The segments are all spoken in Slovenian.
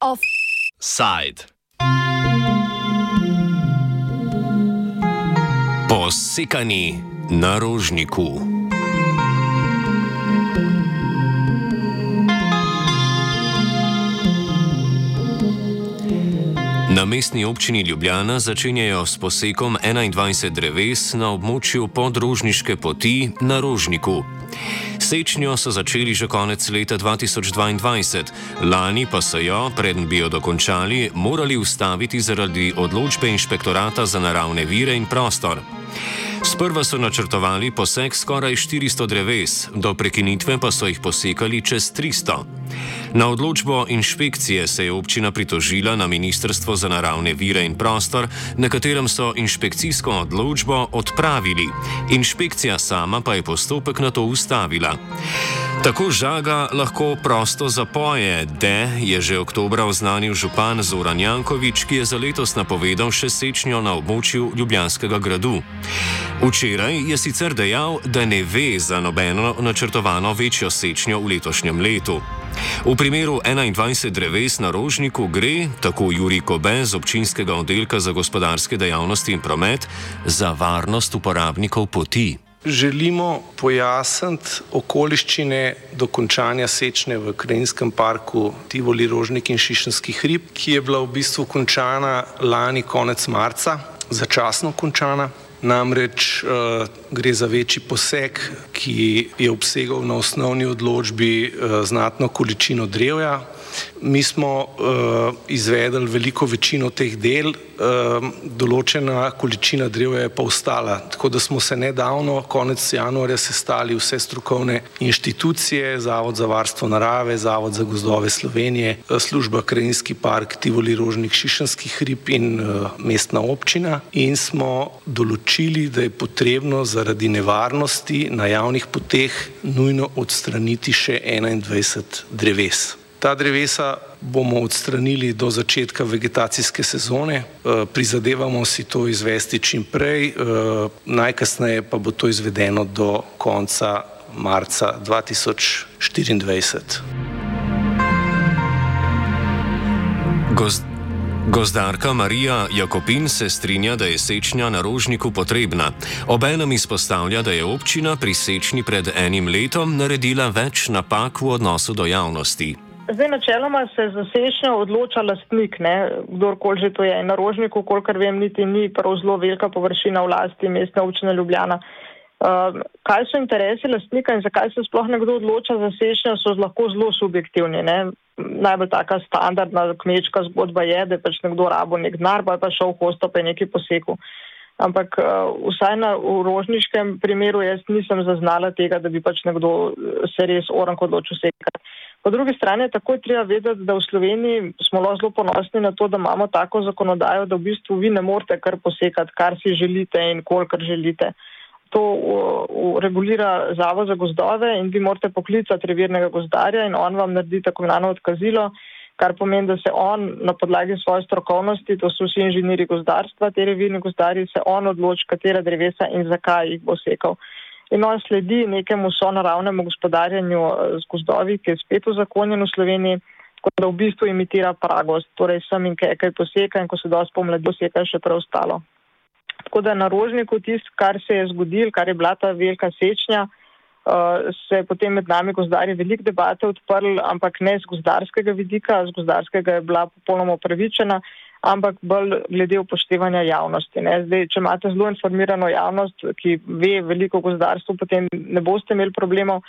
Offside. Posekani na rožniku. Na mestni občini Ljubljana začenjajo s posekom 21 dreves na območju podrožniške poti na Rožniku. Sečnjo so začeli že konec leta 2022, lani pa so jo, preden bi jo dokončali, morali ustaviti zaradi odločbe inšpektorata za naravne vire in prostor. Sprva so načrtovali poseg skoraj 400 dreves, do prekinitve pa so jih posekali čez 300. Na odločbo inšpekcije se je občina pritožila na Ministrstvo za naravne vire in prostor, na katerem so inšpekcijsko odločbo odpravili. Inšpekcija sama pa je postopek na to ustavila. Tako žaga lahko prosto zapoje, da je že oktobra oznanil župan Zoran Jankovič, ki je za letos napovedal še sečnjo na območju Ljubljanskega gradu. Včeraj je sicer dejal, da ne ve za nobeno načrtovano večjo sečnjo v letošnjem letu. V primeru 21 dreves na rožniku gre, tako Juri Kobe z občinskega oddelka za gospodarske dejavnosti in promet, za varnost uporabnikov poti. Želimo pojasniti okoliščine dokončanja sečne v Krajinskem parku Tivoli Rožnik in Šišenski hrib, ki je bila v bistvu končana lani konec marca, začasno končana. Namreč uh, gre za večji poseg, ki je obsegal na osnovni odločbi uh, znatno količino drevja, Mi smo uh, izvedli veliko večino teh del, uh, določena količina drevja je pa ostala. Tako da smo se nedavno, konec januarja, sestali vse strokovne inštitucije, Zavod za varstvo narave, Zavod za gozdove Slovenije, služba Krajinski park, Tivoli Rožnik, Šišanski hrib in uh, mestna občina in smo določili, da je potrebno zaradi nevarnosti na javnih poteh nujno odstraniti še 21 dreves. Ta drevesa bomo odstranili do začetka vegetacijske sezone, eh, prizadevamo si to izvesti čim prej, eh, najkasneje pa bo to izvedeno do konca marca 2024. Gozd Gozdarka Marija Jakopin se strinja, da je sečnja na rožniku potrebna. Obenem izpostavlja, da je občina pri sečnji pred enim letom naredila več napak v odnosu do javnosti. Zdaj, načeloma se za sešnjo odloča lastnik, kdorkoli že to je. Na rožniku, kolikor vem, niti ni prav zelo velika površina v lasti mestne občine Ljubljana. Uh, kaj so interesi lastnika in zakaj se sploh nekdo odloča za sešnjo, so lahko zelo subjektivni. Ne? Najbolj taka standardna kmečka zgodba je, da je pač nekdo rabo nek denar, pa je pa šel v hosto pa je neki poseku. Ampak uh, vsaj na rožniškem primeru jaz nisem zaznala tega, da bi pač nekdo se res oranko odločil sekati. Po drugi strani je takoj treba vedeti, da v Sloveniji smo zelo ponosni na to, da imamo tako zakonodajo, da v bistvu vi ne morete kar posekati, kar si želite in kolikor želite. To uh, regulira Zavod za gozdove in vi morate poklicati revirnega gozdarja in on vam naredi tako imenovano odkazilo, kar pomeni, da se on na podlagi svoje strokovnosti, to so vsi inženiri gozdarstva, te revirni gozdarji, se on odloči, katera drevesa in zakaj jih bo sekal in on sledi nekemu sonaravnemu gospodarjenju eh, z gozdovi, ki je spet uzakonjen v Sloveniji, kot da v bistvu imitira pragost, torej sem in kaj poseka in ko se dosti pomladi poseka še preostalo. Tako da na rožniku tist, kar se je zgodil, kar je bila ta velika sečnja, uh, se je potem med nami gozdari velik debate odprl, ampak ne z gozdarskega vidika, z gozdarskega je bila popolnoma upravičena, ampak bolj glede upoštevanja javnosti. Zdaj, če imate zelo informirano javnost, ki ve veliko o gozdarstvu, potem ne boste imeli problemov.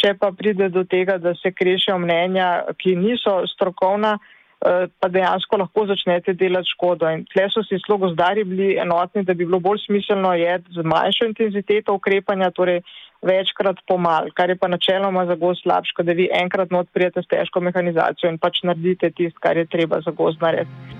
Če pa pride do tega, da se krešejo mnenja, ki niso strokovna, eh, pa dejansko lahko začnete delati škodo. In tle so si zelo gozdari bili enotni, da bi bilo bolj smiselno je z manjšo intenziteto ukrepanja, torej večkrat pomal, kar je pa načeloma za gost slabško, da vi enkrat not prijete s težko mehanizacijo in pač naredite tist, kar je treba za gost narediti.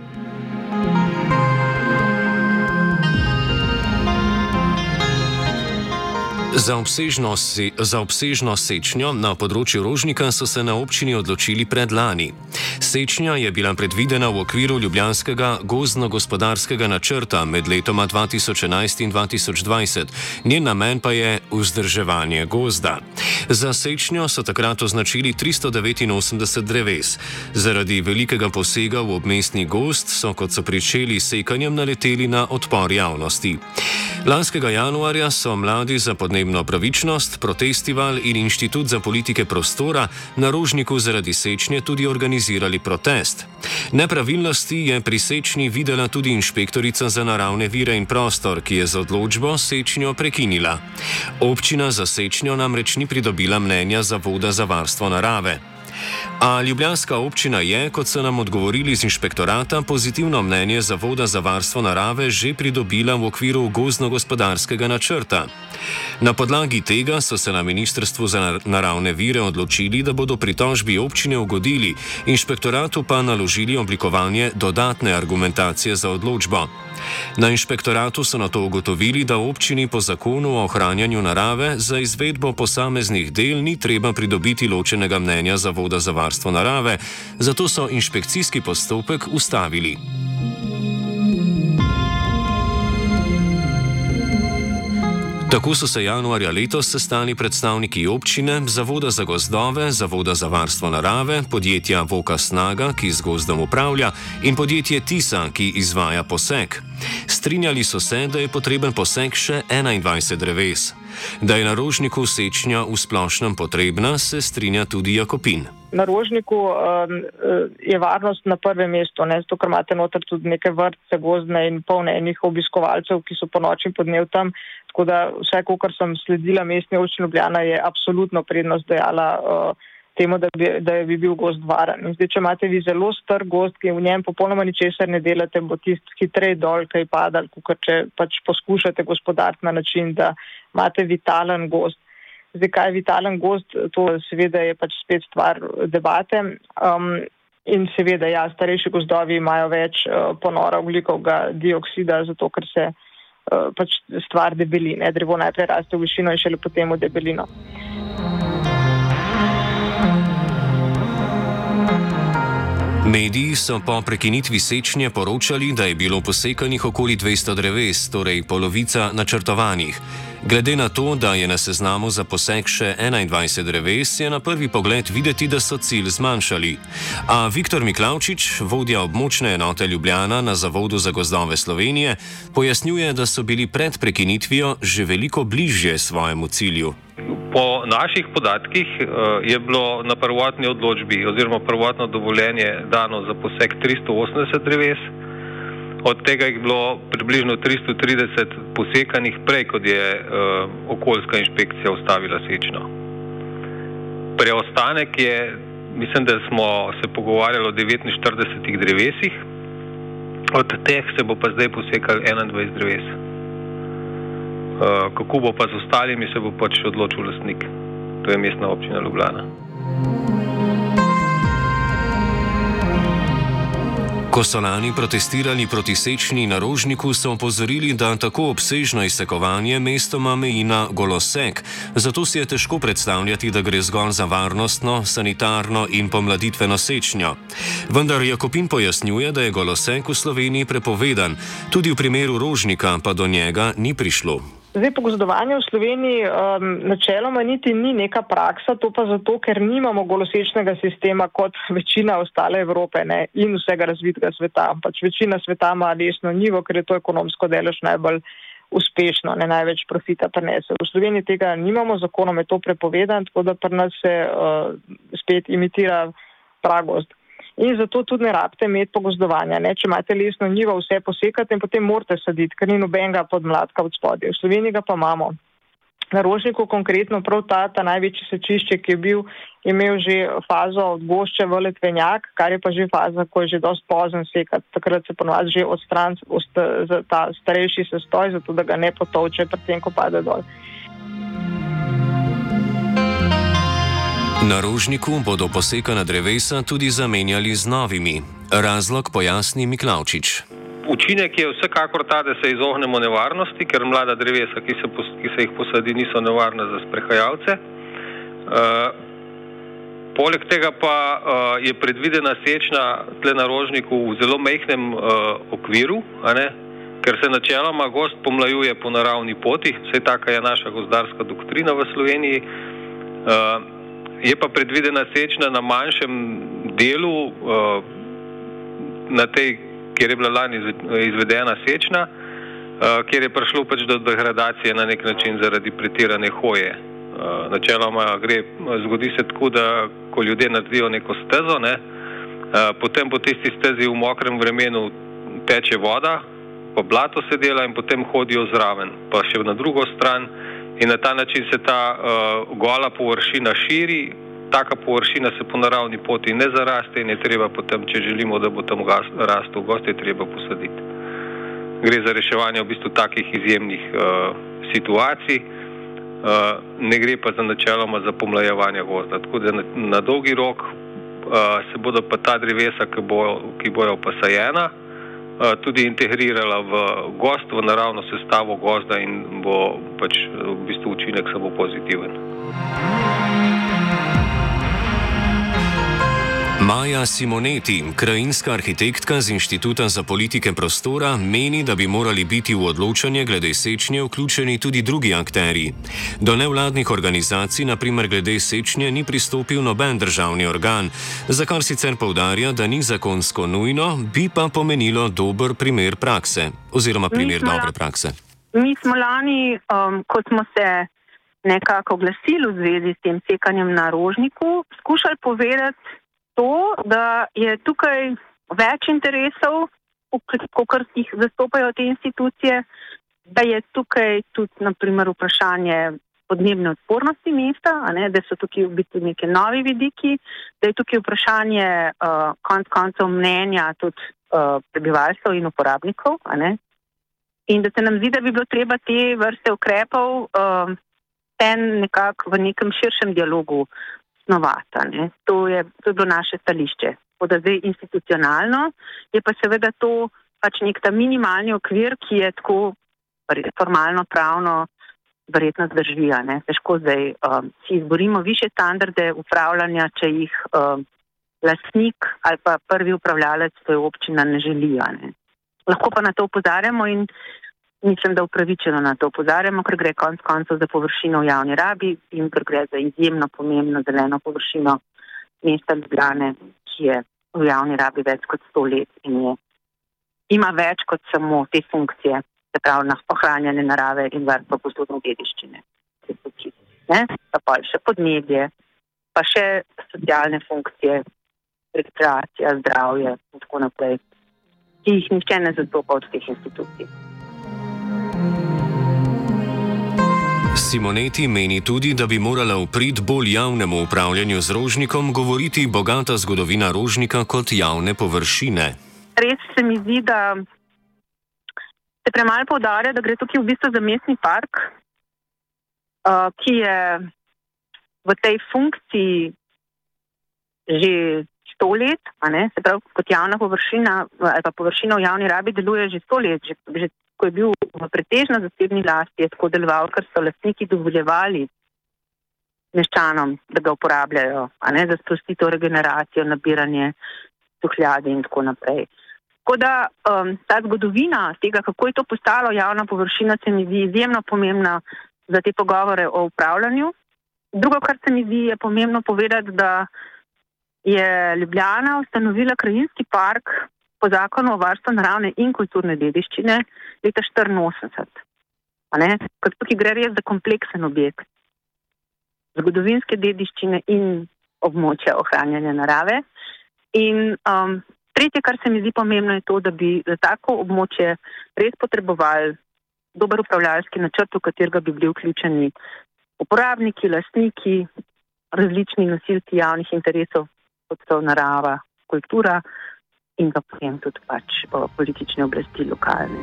Za obsežno, se, za obsežno sečnjo na področju Rožnika so se na občini odločili predlani. Sečnja je bila predvidena v okviru Ljubljanskega gozdno-gospodarskega načrta med letoma 2011 in 2020, njen namen pa je vzdrževanje gozda. Za sečnjo so takrat označili 389 dreves. Zaradi velikega posega v obmestni gozd so, kot so pričeli sekanjem, naleteli na odpor javnosti. Lanskega januarja so mladi za podnebno pravičnost, protestival in Inštitut za politike prostora na Rožniku zaradi sečnje tudi organizirali protest. Nepravilnosti je pri sečnji videla tudi inšpektorica za naravne vire in prostor, ki je z odločbo sečnjo prekinila. Občina za sečnjo namreč ni pridobila mnenja Zavoda za varstvo narave. A Ljubljanska občina je, kot so nam odgovorili iz inšpektorata, pozitivno mnenje Zavoda za varstvo narave že pridobila v okviru gozdno-gospodarskega načrta. Na podlagi tega so se na Ministrstvu za naravne vire odločili, da bodo pritožbi občine ugodili, inšpektoratu pa naložili oblikovanje dodatne argumentacije za odločbo. Na inšpektoratu so na to ugotovili, da občini po zakonu o ohranjanju narave za izvedbo posameznih del ni treba pridobiti ločenega mnenja Zavoda za varstvo narave, zato so inšpekcijski postopek ustavili. Tako so se januarja letos sestali predstavniki občine, Zavoda za gozdove, Zavoda za varstvo narave, podjetja Voka Snaga, ki z gozdom upravlja, in podjetje Tisa, ki izvaja poseg. Strinjali so se, da je potreben poseg še 21 dreves. Da je na rožniku sečnja v splošnem potrebna, se strinja tudi Jakopin. Na rožniku um, je varnost na prvem mestu, ne zato, ker imate noter tudi neke vrtce, gozdne in polne enih obiskovalcev, ki so po noči podnev tam. Tako da vse, kar sem sledila mestni občini Ljubljana, je absolutno prednost dejala uh, temu, da bi, da bi bil gost varen. In zdaj, če imate vi zelo star gost, ki v njem popolnoma ničesar ne delate, bo tisti hitrej dol, kaj padal, kot če pač poskušate gospodariti na način, da imate vitalen gost. Zdaj, kaj je vitalen gost, to seveda je pač spet stvar debate. Um, in seveda, ja, starejši gozdovi imajo več uh, ponora oglikovega dioksida, zato ker se. Eh, pač stvar debeline. Drevo najprej raste v višino in šele potem v debelino. Mediji so po prekinitvi sečnje poročali, da je bilo posekanih okoli 200 dreves, torej polovica načrtovanih. Glede na to, da je na seznamu za poseg še 21 dreves, je na prvi pogled videti, da so cilj zmanjšali. A Viktor Miklaučič, vodja območne enote Ljubljana na Zavodu za gozdove Slovenije, pojasnjuje, da so bili pred prekinitvijo že veliko bližje svojemu cilju. Po naših podatkih eh, je bilo na prvotni odločbi oziroma prvotno dovoljenje dano za poseg 380 dreves od tega je bilo približno 330 posekanih prej, kot je uh, okoljska inšpekcija ustavila sečno. Preostanek je, mislim, da smo se pogovarjali o 49 drevesih, od teh se bo pa zdaj posekal 21 dreves. Uh, kako bo pa z ostalimi, se bo pač odločil lastnik, to je mestna občina Ljubljana. Ko so lani protestirali proti sečni na rožniku, so opozorili, da tako obsežno izsekovanje mestoma meji na golosek, zato si je težko predstavljati, da gre zgolj za varnostno, sanitarno in pomladitveno sečnjo. Vendar Jakopin pojasnjuje, da je golosek v Sloveniji prepovedan, tudi v primeru rožnika pa do njega ni prišlo. Zdaj, pogozdovanje v Sloveniji um, načeloma niti ni neka praksa, to pa zato, ker nimamo golosečnega sistema kot večina ostale Evrope ne, in vsega razvitega sveta. Pač večina sveta ima resno nivo, ker je to ekonomsko delež najbolj uspešno, ne največ profita prenese. V Sloveniji tega nimamo, zakonom je to prepovedan, tako da pri nas se uh, spet imitira pragost in zato tudi ne rabite imeti pogozdovanja. Ne? Če imate lesno njivo, vse posekate in potem morate saditi, ker ni nobenega podmladka od spodja. V Sloveniji ga pa imamo. Na rožniku konkretno prav ta, ta največji sečišče, ki je bil, imel že fazo od gošče v letvenjak, kar je pa že faza, ko je že dost pozen sekat. Takrat se ponovadi že odstran ta starejši sestoj, zato da ga ne potovče, predtem ko pade dol. Na rožniku bodo posekana drevesa tudi zamenjali z novimi. Razlog pojasni Miklaučič. Učinek je vsekakor ta, da se izognemo nevarnosti, ker mlada drevesa, ki se, ki se jih posadi, niso nevarna za sprehajalce. Uh, poleg tega pa uh, je predvidena sečna tle na rožniku v zelo mehkem uh, okviru, ker se načeloma gost pomlajuje po naravni poti, vse taka je naša gozdarska doktrina v Sloveniji. Uh, je pa predvidena sečna na manjšem delu, uh, na tej, kjer je bila lani izvedena sečna, uh, kjer je prišlo pač do degradacije na nek način zaradi pretirane hoje. Uh, načeloma gre, zgodi se tako, da ko ljudje naredijo neko stezo, ne, potem po tisti stezi v mokrem vremenu teče voda, pa blato se dela in potem hodijo zraven, pa še na drugo stran in na ta način se ta uh, gola površina širi, taka površina se po naravni poti ne zaraste in je treba potem, če želimo, da bo tam rastel gost, je treba posaditi. Gre za reševanje v bistvu takih izjemnih uh, situacij, uh, ne gre pa za načeloma za pomlajevanje gozda. Tako da na, na dolgi rok uh, se bodo pa ta drevesa, ki, bo, ki bojo pa sajena, tudi integrirala v gost, v naravno sestavo gozda in bo pač v bistvu učinek samo pozitiven. Maja Simoneti, krajinska arhitektka z Inštituta za politike prostora, meni, da bi morali biti v odločanje glede sečnje vključeni tudi drugi akteri. Do nevladnih organizacij, naprimer glede sečnje, ni pristopil noben državni organ, za kar sicer povdarja, da ni zakonsko nujno, bi pa pomenilo dober primer prakse oziroma primer dobre prakse. Mi smo lani, um, ko smo se nekako oglasili v zvezi s tem sekanjem na rožniku, skušali povedati, to, da je tukaj več interesov, kot jih zastopajo te institucije, da je tukaj tudi naprimer, vprašanje podnebne odpornosti mesta, ne, da so tukaj v bistvu neki novi vidiki, da je tukaj vprašanje uh, konc koncev mnenja tudi uh, prebivalcev in uporabnikov. In da se nam zdi, da bi bilo treba te vrste ukrepov uh, nekako v nekem širšem dialogu snovata. To je, to je bilo naše stališče. Poda zdaj institucionalno je pa seveda to pač nek ta minimalni okvir, ki je tako formalno pravno verjetno zdržija. Težko zdaj um, si izborimo više standarde upravljanja, če jih um, lastnik ali pa prvi upravljalec, to je občina, ne želijo. Ne. Lahko pa na to upozarjamo in Mislim, da upravičeno na to upozarjamo, ker gre konc koncev za površino v javni rabi in ker gre za izjemno pomembno zeleno površino mesta Ljubljane, ki je v javni rabi več kot sto let in je, ima več kot samo te funkcije, se pravi na ohranjanje narave in varstvo posodne dediščine. Pa pa še podnebje, pa še socialne funkcije, rekreacija, zdravje in tako naprej, ki jih nihče ne zastopa od teh institucij. Simoneti meni tudi, da bi morala v prid bolj javnemu upravljanju z rožnikom govoriti bogata zgodovina rožnika kot javne površine. Res se mi zdi, da se premalo povdarja, da gre tukaj v bistvu za mestni park, uh, ki je v tej funkciji že sto let, se pravi kot javna površina ali pa površina v javni rabi deluje že sto let, že, že ko je bil v pretežno zasebni lasti, je tako deloval, ker so lastniki dovoljevali meščanom, da ga uporabljajo, a ne za sprostitev, regeneracijo, nabiranje suhljade in tako naprej. Tako da um, ta zgodovina tega, kako je to postalo javna površina, se mi zdi izjemno pomembna za te pogovore o upravljanju. Drugo, kar se mi zdi, je pomembno povedati, da je Ljubljana ustanovila krajinski park po zakonu o varstvu naravne in kulturne dediščine leta 1984. Ker tukaj gre res za kompleksen objekt zgodovinske dediščine in območja ohranjanja narave. In um, tretje, kar se mi zdi pomembno, je to, da bi za tako območje res potrebovali dober upravljalski načrt, v katerega bi bili vključeni uporabniki, lastniki, različni nosilci javnih interesov, kot so narava, kultura in pa potem tudi pač politične oblasti lokalne.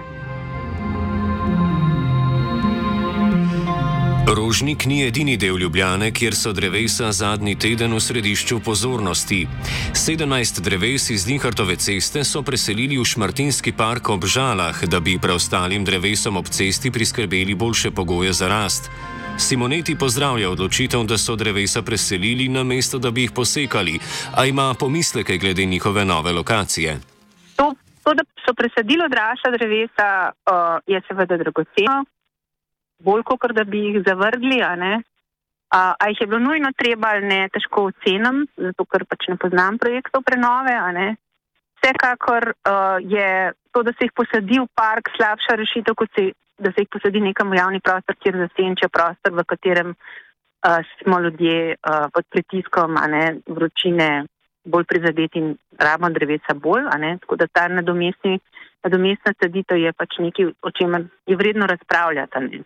Rožnik ni edini del Ljubljane, kjer so drevesa zadnji teden v središču pozornosti. 17 dreves iz Dinhartove ceste so preselili v Šmartinski park ob Žalah, da bi preostalim drevesom ob cesti priskrbeli boljše pogoje za rast. Simoneti pozdravlja odločitev, da so drevesa preselili na mesto, da bi jih posekali, a ima pomisleke glede njihove nove lokacije. To, to da so presadili odrasla drevesa, uh, je seveda dragoceno bolj kot da bi jih zavrgli. A, a, a jih je bilo nujno treba ali ne, težko ocenim, zato ker pač ne poznam projektov prenove. Vsekakor uh, je to, da se jih posadi v park, slabša rešitev, kot se, da se jih posadi nekam v javni prostor, kjer zasenča prostor, v katerem uh, smo ljudje uh, pod pritiskom ne, vročine bolj prizadeti in rabimo drevesa bolj. Tako da ta nadomestna saditev je pač nekaj, o čemer je vredno razpravljati.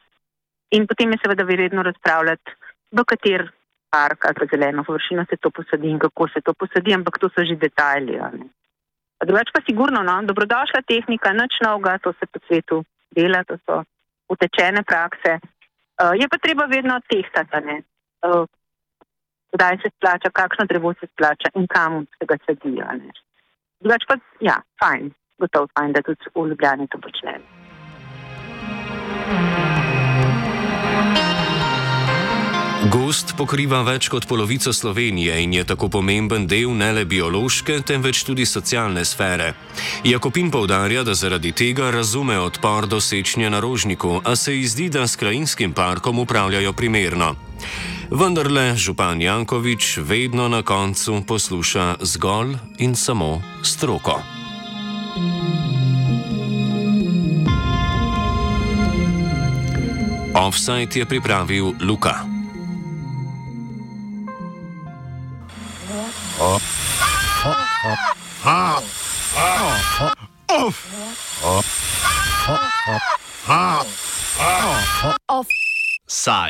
In potem je seveda vredno razpravljati, v kater park ali zeleno površino se to posadi in kako se to posadi, ampak to so že detajli. Drugač pa sigurno, no, dobrodošla tehnika, nič novega, to se po svetu dela, to so utečene prakse. Uh, je pa treba vedno tehtati, uh, kdaj se splača, kakšno drevo se splača in kam se ga sadi. Drugač pa, ja, fajn, gotovo fajn, da tudi v Ljubljani to počnemo. Gost pokriva več kot polovico Slovenije in je tako pomemben del ne le biološke, temveč tudi socialne sfere. Jakopin povdarja, da zaradi tega razume odpor do sečnje na rožniku, a se ji zdi, da s krajinskim parkom upravljajo primerno. Vendar le župan Jankovič vedno na koncu posluša zgolj in samo stroko. Offside je pripravil Luka. Off. Side.